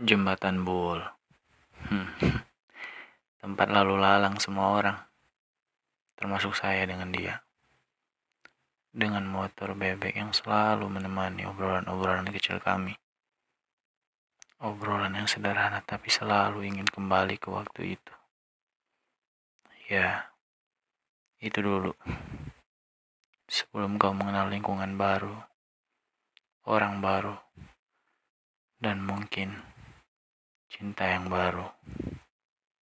Jembatan Bul. Hmm. Tempat lalu lalang semua orang. Termasuk saya dengan dia. Dengan motor bebek yang selalu menemani obrolan-obrolan kecil kami. Obrolan yang sederhana tapi selalu ingin kembali ke waktu itu. Ya, itu dulu. Sebelum kau mengenal lingkungan baru, orang baru, dan mungkin cinta yang baru.